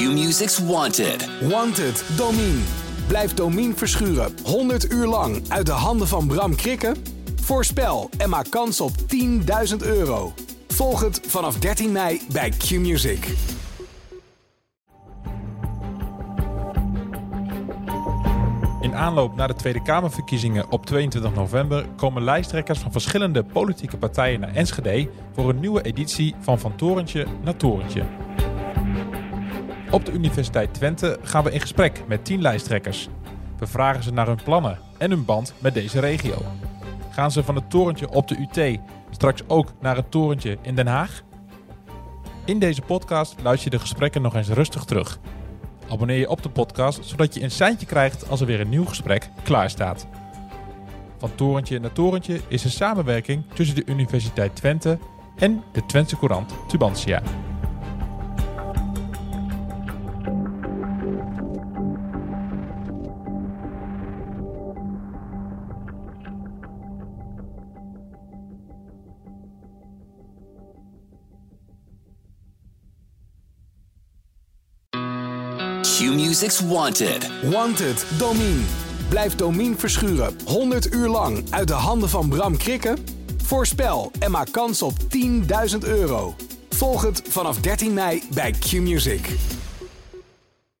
Q-Music's Wanted. Wanted, Domine. Blijf Domine verschuren 100 uur lang uit de handen van Bram Krikken? Voorspel en maak kans op 10.000 euro. Volg het vanaf 13 mei bij Q-Music. In aanloop naar de Tweede Kamerverkiezingen op 22 november komen lijsttrekkers van verschillende politieke partijen naar Enschede voor een nieuwe editie van Van Torentje naar Torentje. Op de Universiteit Twente gaan we in gesprek met 10 lijsttrekkers. We vragen ze naar hun plannen en hun band met deze regio. Gaan ze van het torentje op de UT straks ook naar het torentje in Den Haag? In deze podcast luister je de gesprekken nog eens rustig terug. Abonneer je op de podcast zodat je een seintje krijgt als er weer een nieuw gesprek klaar staat. Van torentje naar torentje is een samenwerking tussen de Universiteit Twente en de Twentse Courant Tubantia. Q-Music's Wanted. Wanted, Domine. Blijf Domine verschuren 100 uur lang uit de handen van Bram Krikken? Voorspel en maak kans op 10.000 euro. Volg het vanaf 13 mei bij Q-Music.